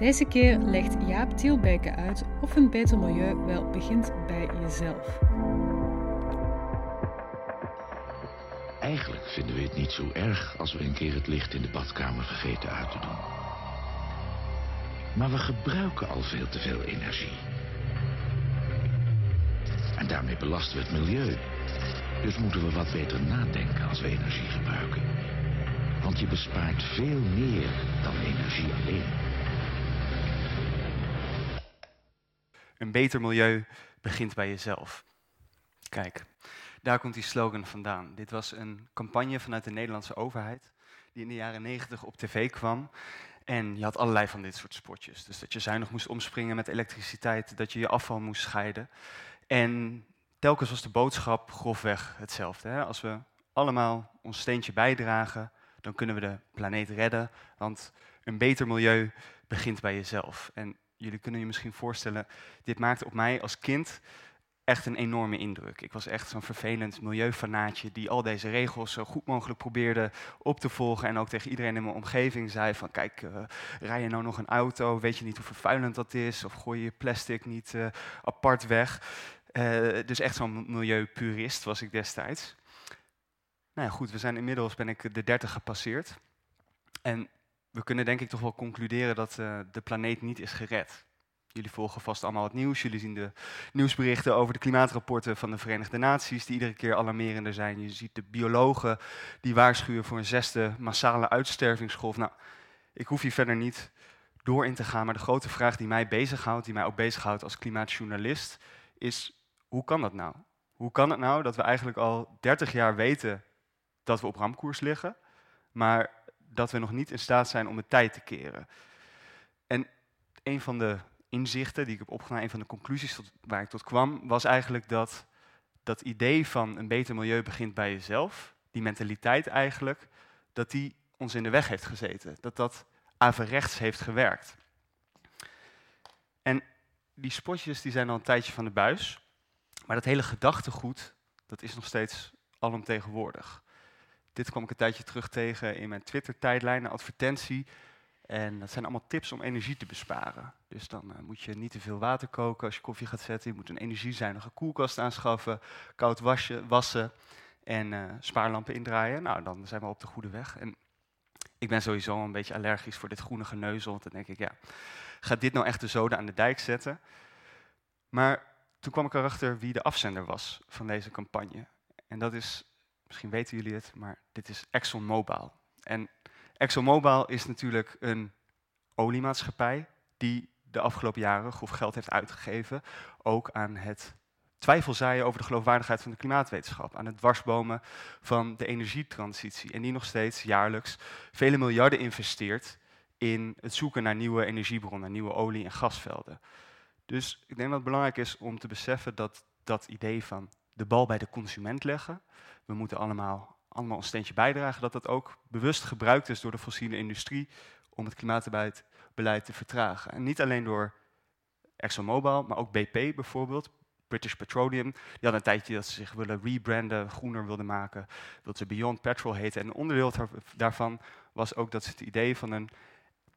Deze keer legt Jaap Tielbeke uit of een beter milieu wel begint bij jezelf. Eigenlijk vinden we het niet zo erg als we een keer het licht in de badkamer vergeten uit te doen. Maar we gebruiken al veel te veel energie. En daarmee belasten we het milieu. Dus moeten we wat beter nadenken als we energie gebruiken. Want je bespaart veel meer dan energie alleen. Een beter milieu begint bij jezelf. Kijk, daar komt die slogan vandaan. Dit was een campagne vanuit de Nederlandse overheid die in de jaren 90 op tv kwam. En je had allerlei van dit soort spotjes. Dus dat je zuinig moest omspringen met elektriciteit, dat je je afval moest scheiden. En telkens was de boodschap grofweg hetzelfde. Hè? Als we allemaal ons steentje bijdragen, dan kunnen we de planeet redden. Want een beter milieu begint bij jezelf. En jullie kunnen je misschien voorstellen, dit maakte op mij als kind echt een enorme indruk. Ik was echt zo'n vervelend milieufanaatje die al deze regels zo goed mogelijk probeerde op te volgen en ook tegen iedereen in mijn omgeving zei van kijk, uh, rij je nou nog een auto, weet je niet hoe vervuilend dat is of gooi je plastic niet uh, apart weg. Uh, dus echt zo'n milieupurist was ik destijds. Nou ja, goed, we zijn inmiddels ben ik de 30 gepasseerd. En we kunnen denk ik toch wel concluderen dat uh, de planeet niet is gered. Jullie volgen vast allemaal het nieuws. Jullie zien de nieuwsberichten over de klimaatrapporten van de Verenigde Naties, die iedere keer alarmerender zijn. Je ziet de biologen die waarschuwen voor een zesde massale uitstervingsgolf. Nou, ik hoef hier verder niet door in te gaan, maar de grote vraag die mij bezighoudt, die mij ook bezighoudt als klimaatjournalist, is hoe kan dat nou? Hoe kan het nou dat we eigenlijk al 30 jaar weten dat we op ramkoers liggen, maar dat we nog niet in staat zijn om de tijd te keren. En een van de inzichten die ik heb opgenomen, een van de conclusies tot, waar ik tot kwam, was eigenlijk dat dat idee van een beter milieu begint bij jezelf, die mentaliteit eigenlijk, dat die ons in de weg heeft gezeten. Dat dat averechts heeft gewerkt. En die spotjes die zijn al een tijdje van de buis, maar dat hele gedachtegoed, dat is nog steeds alomtegenwoordig. Dit kwam ik een tijdje terug tegen in mijn Twitter-tijdlijn, een advertentie. En dat zijn allemaal tips om energie te besparen. Dus dan uh, moet je niet te veel water koken als je koffie gaat zetten. Je moet een energiezuinige koelkast aanschaffen, koud wasje, wassen en uh, spaarlampen indraaien. Nou, dan zijn we op de goede weg. En ik ben sowieso een beetje allergisch voor dit groene geneuzel. Dan denk ik, ja, gaat dit nou echt de zoden aan de dijk zetten? Maar toen kwam ik erachter wie de afzender was van deze campagne. En dat is Misschien weten jullie het, maar dit is ExxonMobil. En ExxonMobil is natuurlijk een oliemaatschappij die de afgelopen jaren grof geld heeft uitgegeven, ook aan het twijfelzaaien over de geloofwaardigheid van de klimaatwetenschap, aan het dwarsbomen van de energietransitie en die nog steeds jaarlijks vele miljarden investeert in het zoeken naar nieuwe energiebronnen, nieuwe olie- en gasvelden. Dus ik denk dat het belangrijk is om te beseffen dat dat idee van de bal bij de consument leggen, we moeten allemaal, allemaal een steentje bijdragen, dat dat ook bewust gebruikt is door de fossiele industrie om het klimaatbeleid te vertragen. En niet alleen door ExxonMobil, maar ook BP bijvoorbeeld, British Petroleum. Die hadden een tijdje dat ze zich willen rebranden, groener wilden maken, dat ze Beyond Petrol heten. En een onderdeel daarvan was ook dat ze het idee van een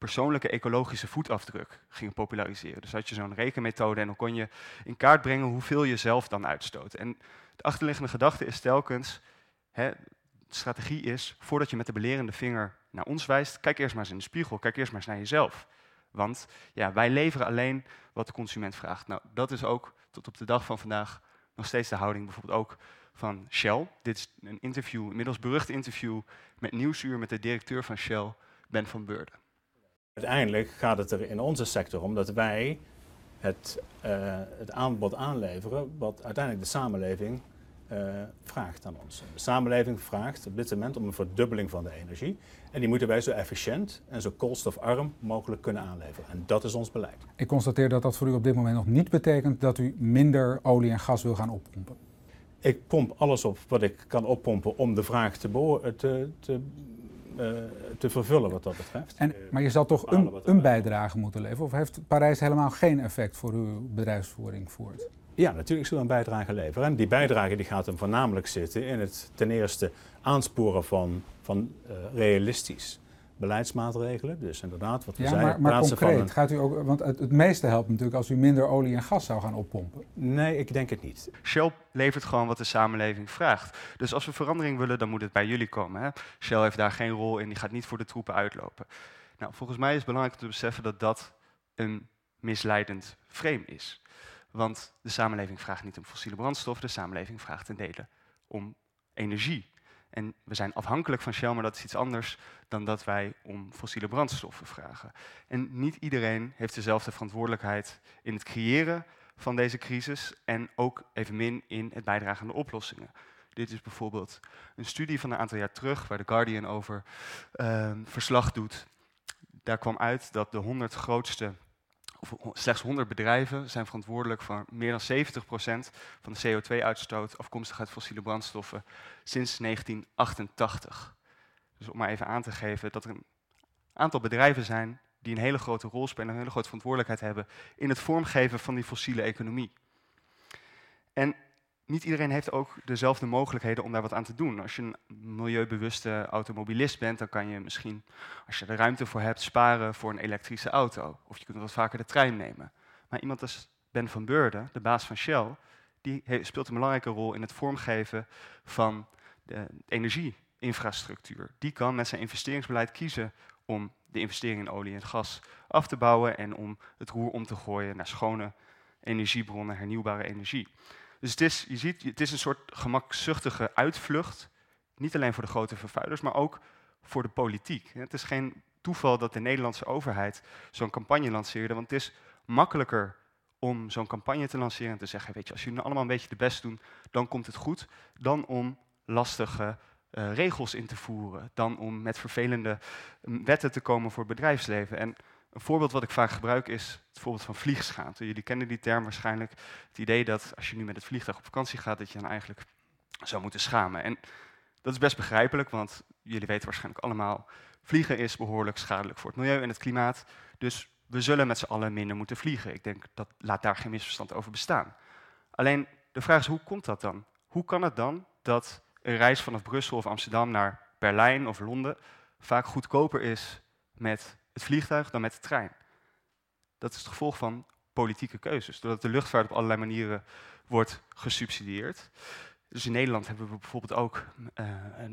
persoonlijke ecologische voetafdruk gingen populariseren. Dus had je zo'n rekenmethode en dan kon je in kaart brengen hoeveel je zelf dan uitstoot. En de achterliggende gedachte is telkens, hè, strategie is, voordat je met de belerende vinger naar ons wijst, kijk eerst maar eens in de spiegel, kijk eerst maar eens naar jezelf. Want ja, wij leveren alleen wat de consument vraagt. Nou, dat is ook tot op de dag van vandaag nog steeds de houding bijvoorbeeld ook van Shell. Dit is een interview, inmiddels berucht interview met Nieuwsuur met de directeur van Shell, Ben van Beurden. Uiteindelijk gaat het er in onze sector om dat wij het, uh, het aanbod aanleveren wat uiteindelijk de samenleving uh, vraagt aan ons. De samenleving vraagt op dit moment om een verdubbeling van de energie. En die moeten wij zo efficiënt en zo koolstofarm mogelijk kunnen aanleveren. En dat is ons beleid. Ik constateer dat dat voor u op dit moment nog niet betekent dat u minder olie en gas wil gaan oppompen. Ik pomp alles op wat ik kan oppompen om de vraag te, te, te, te vervullen wat dat betreft. En, maar je zal toch een, een bijdrage moeten leveren? Of heeft Parijs helemaal geen effect voor uw bedrijfsvoering voert? Ja, natuurlijk zullen we een bijdrage leveren. En die bijdrage die gaat hem voornamelijk zitten in het ten eerste aansporen van, van uh, realistisch beleidsmaatregelen. Dus inderdaad, wat we ja, zeiden. Maar, maar concreet, gaat u ook, want het, het, meeste helpt natuurlijk als u minder olie en gas zou gaan oppompen. Nee, ik denk het niet. Shell levert gewoon wat de samenleving vraagt. Dus als we verandering willen, dan moet het bij jullie komen. Hè? Shell heeft daar geen rol in, die gaat niet voor de troepen uitlopen. Nou, volgens mij is het belangrijk om te beseffen dat dat een misleidend frame is. Want de samenleving vraagt niet om fossiele brandstoffen, de samenleving vraagt ten dele om energie. En we zijn afhankelijk van Shell, maar dat is iets anders dan dat wij om fossiele brandstoffen vragen. En niet iedereen heeft dezelfde verantwoordelijkheid in het creëren van deze crisis en ook evenmin in het bijdragen aan de oplossingen. Dit is bijvoorbeeld een studie van een aantal jaar terug waar The Guardian over uh, verslag doet. Daar kwam uit dat de 100 grootste slechts 100 bedrijven zijn verantwoordelijk voor meer dan 70% van de CO2-uitstoot afkomstig uit fossiele brandstoffen sinds 1988. Dus om maar even aan te geven dat er een aantal bedrijven zijn die een hele grote rol spelen, een hele grote verantwoordelijkheid hebben in het vormgeven van die fossiele economie. En niet iedereen heeft ook dezelfde mogelijkheden om daar wat aan te doen. Als je een milieubewuste automobilist bent, dan kan je misschien, als je er ruimte voor hebt, sparen voor een elektrische auto. Of je kunt wat vaker de trein nemen. Maar iemand als Ben van Beurden, de baas van Shell, die speelt een belangrijke rol in het vormgeven van de energieinfrastructuur. Die kan met zijn investeringsbeleid kiezen om de investering in olie en gas af te bouwen en om het roer om te gooien naar schone energiebronnen, hernieuwbare energie. Dus het is, je ziet, het is een soort gemakzuchtige uitvlucht. Niet alleen voor de grote vervuilers, maar ook voor de politiek. Het is geen toeval dat de Nederlandse overheid zo'n campagne lanceerde. Want het is makkelijker om zo'n campagne te lanceren en te zeggen: Weet je, als jullie allemaal een beetje de best doen, dan komt het goed. Dan om lastige uh, regels in te voeren. Dan om met vervelende mm, wetten te komen voor het bedrijfsleven. En een voorbeeld wat ik vaak gebruik is het voorbeeld van vliegschaamte. Jullie kennen die term waarschijnlijk. Het idee dat als je nu met het vliegtuig op vakantie gaat, dat je dan eigenlijk zou moeten schamen. En dat is best begrijpelijk, want jullie weten waarschijnlijk allemaal, vliegen is behoorlijk schadelijk voor het milieu en het klimaat. Dus we zullen met z'n allen minder moeten vliegen. Ik denk dat laat daar geen misverstand over bestaan. Alleen de vraag is, hoe komt dat dan? Hoe kan het dan dat een reis vanaf Brussel of Amsterdam naar Berlijn of Londen vaak goedkoper is met het vliegtuig dan met de trein. Dat is het gevolg van politieke keuzes, doordat de luchtvaart op allerlei manieren wordt gesubsidieerd. Dus in Nederland hebben we bijvoorbeeld ook uh,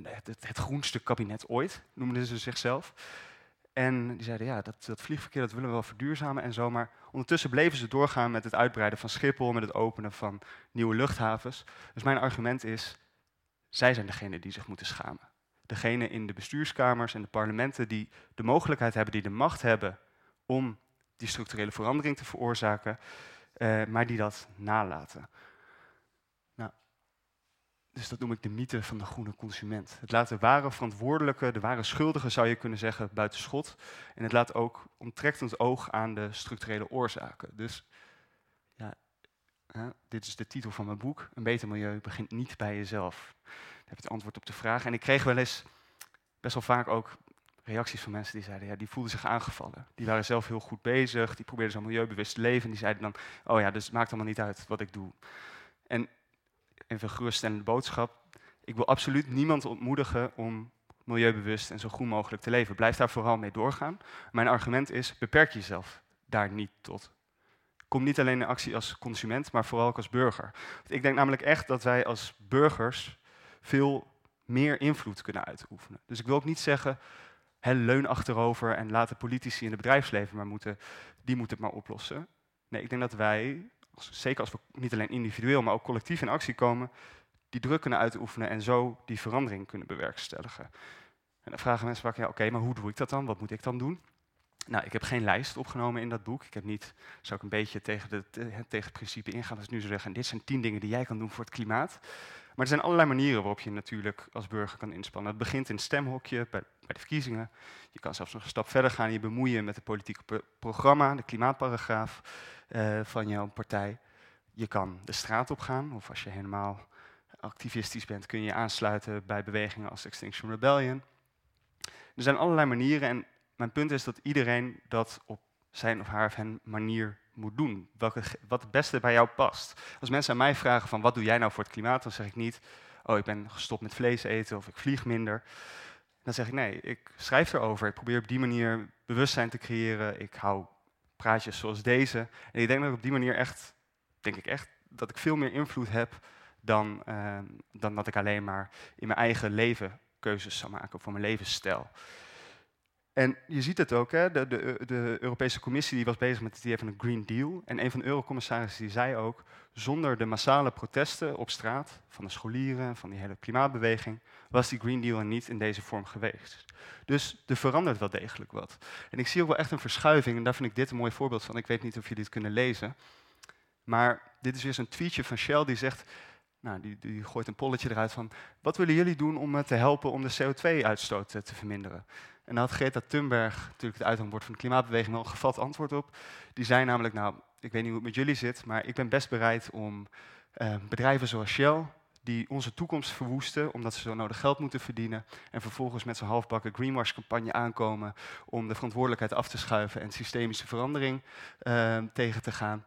het, het, groenste kabinet ooit, noemden ze zichzelf. En die zeiden, ja, dat, dat, vliegverkeer dat willen we wel verduurzamen en zo. Maar ondertussen bleven ze doorgaan met het uitbreiden van Schiphol, met het openen van nieuwe luchthavens. Dus mijn argument is, zij zijn degene die zich moeten schamen degene in de bestuurskamers en de parlementen die de mogelijkheid hebben, die de macht hebben om die structurele verandering te veroorzaken, uh, maar die dat nalaten. Nou, dus dat noem ik de mythe van de groene consument. Het laat de ware verantwoordelijke, de ware schuldige zou je kunnen zeggen, buiten schot. En het laat ook onttrekt ons oog aan de structurele oorzaken. Dus ja, hè, dit is de titel van mijn boek. Een beter milieu begint niet bij jezelf heb het antwoord op de vraag. En ik kreeg wel eens best wel vaak ook reacties van mensen die zeiden, ja, die voelden zich aangevallen. Die waren zelf heel goed bezig, die probeerden zo milieubewust te leven. En die zeiden dan, oh ja, dus het maakt allemaal niet uit wat ik doe. En even geruststellende boodschap, ik wil absoluut niemand ontmoedigen om milieubewust en zo groen mogelijk te leven. Blijf daar vooral mee doorgaan. Mijn argument is, beperk jezelf daar niet tot. Kom niet alleen in actie als consument, maar vooral ook als burger. Ik denk namelijk echt dat wij als burgers veel meer invloed kunnen uitoefenen. Dus ik wil ook niet zeggen, he, leun achterover en laat de politici in het bedrijfsleven maar moeten, die moeten het maar oplossen. Nee, ik denk dat wij, zeker als we niet alleen individueel, maar ook collectief in actie komen, die druk kunnen uitoefenen en zo die verandering kunnen bewerkstelligen. En dan vragen mensen vaak, ja oké, maar hoe doe ik dat dan? Wat moet ik dan doen? Nou, ik heb geen lijst opgenomen in dat boek. Ik heb niet, zou ik een beetje tegen, tegen het principe ingaan ik nu zou zeggen, dit zijn tien dingen die jij kan doen voor het klimaat. Maar er zijn allerlei manieren waarop je natuurlijk als burger kan inspannen. Het begint in het stemhokje bij, bij de verkiezingen. Je kan zelfs nog een stap verder gaan en je bemoeien met het politieke programma, de klimaatparagraaf uh, van jouw partij. Je kan de straat op gaan, of als je helemaal activistisch bent, kun je je aansluiten bij bewegingen als Extinction Rebellion. Er zijn allerlei manieren en mijn punt is dat iedereen dat op zijn of haar of hen manier moet doen. Welke, wat het beste bij jou past. Als mensen aan mij vragen van wat doe jij nou voor het klimaat, dan zeg ik niet, oh ik ben gestopt met vlees eten of ik vlieg minder. Dan zeg ik nee, ik schrijf erover. Ik probeer op die manier bewustzijn te creëren. Ik hou praatjes zoals deze. En ik denk dat ik op die manier echt, denk ik echt, dat ik veel meer invloed heb dan, uh, dan dat ik alleen maar in mijn eigen leven keuzes zou maken voor mijn levensstijl. En je ziet het ook, hè? De, de, de, Europese Commissie die was bezig met het idee van een Green Deal. En een van de eurocommissarissen die zei ook, zonder de massale protesten op straat van de scholieren, van die hele klimaatbeweging, was die Green Deal er niet in deze vorm geweest. Dus er verandert wel degelijk wat. En ik zie ook wel echt een verschuiving, en daar vind ik dit een mooi voorbeeld van. Ik weet niet of jullie het kunnen lezen. Maar dit is weer zo'n tweetje van Shell die zegt, nou, die, die gooit een polletje eruit van, wat willen jullie doen om te helpen om de CO2-uitstoot te verminderen? En daar had Greta Thunberg, natuurlijk het uithangbord van de klimaatbeweging, wel een gevat antwoord op. Die zei namelijk, nou, ik weet niet hoe het met jullie zit, maar ik ben best bereid om eh, bedrijven zoals Shell, die onze toekomst verwoesten, omdat ze zo nodig geld moeten verdienen, en vervolgens met zo'n halfbakken greenwash-campagne aankomen om de verantwoordelijkheid af te schuiven en systemische verandering uh, tegen te gaan,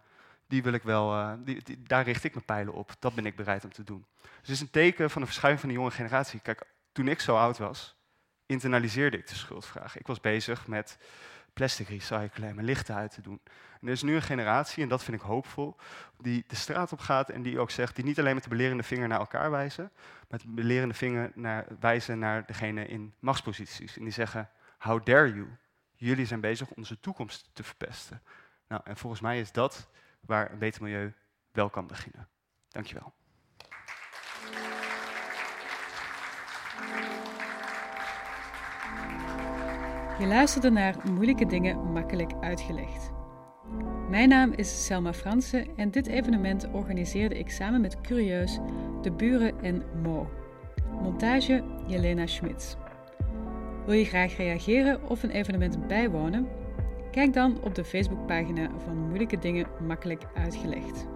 die wil ik wel, uh, die, daar richt ik mijn pijlen op. Dat ben ik bereid om te doen. Dus het is een teken van de verschuiving van de jonge generatie. Kijk, toen ik zo oud was, internaliseerde ik de schuldvraag. Ik was bezig met plastic recyclen en mijn lichten uit te doen. En er is nu een generatie, en dat vind ik hoopvol, die de straat op gaat en die ook zegt, die niet alleen met de belerende vinger naar elkaar wijzen, maar met de belerende vinger naar, wijzen naar degene in machtsposities. En die zeggen, how dare you? Jullie zijn bezig onze toekomst te verpesten. Nou, en volgens mij is dat waar een beter milieu wel kan beginnen. Dankjewel. Je luisterde naar Moeilijke Dingen Makkelijk Uitgelegd. Mijn naam is Selma Fransen en dit evenement organiseerde ik samen met Curieus, De Buren en Mo. Montage Jelena Schmitz. Wil je graag reageren of een evenement bijwonen? Kijk dan op de Facebookpagina van Moeilijke Dingen Makkelijk Uitgelegd.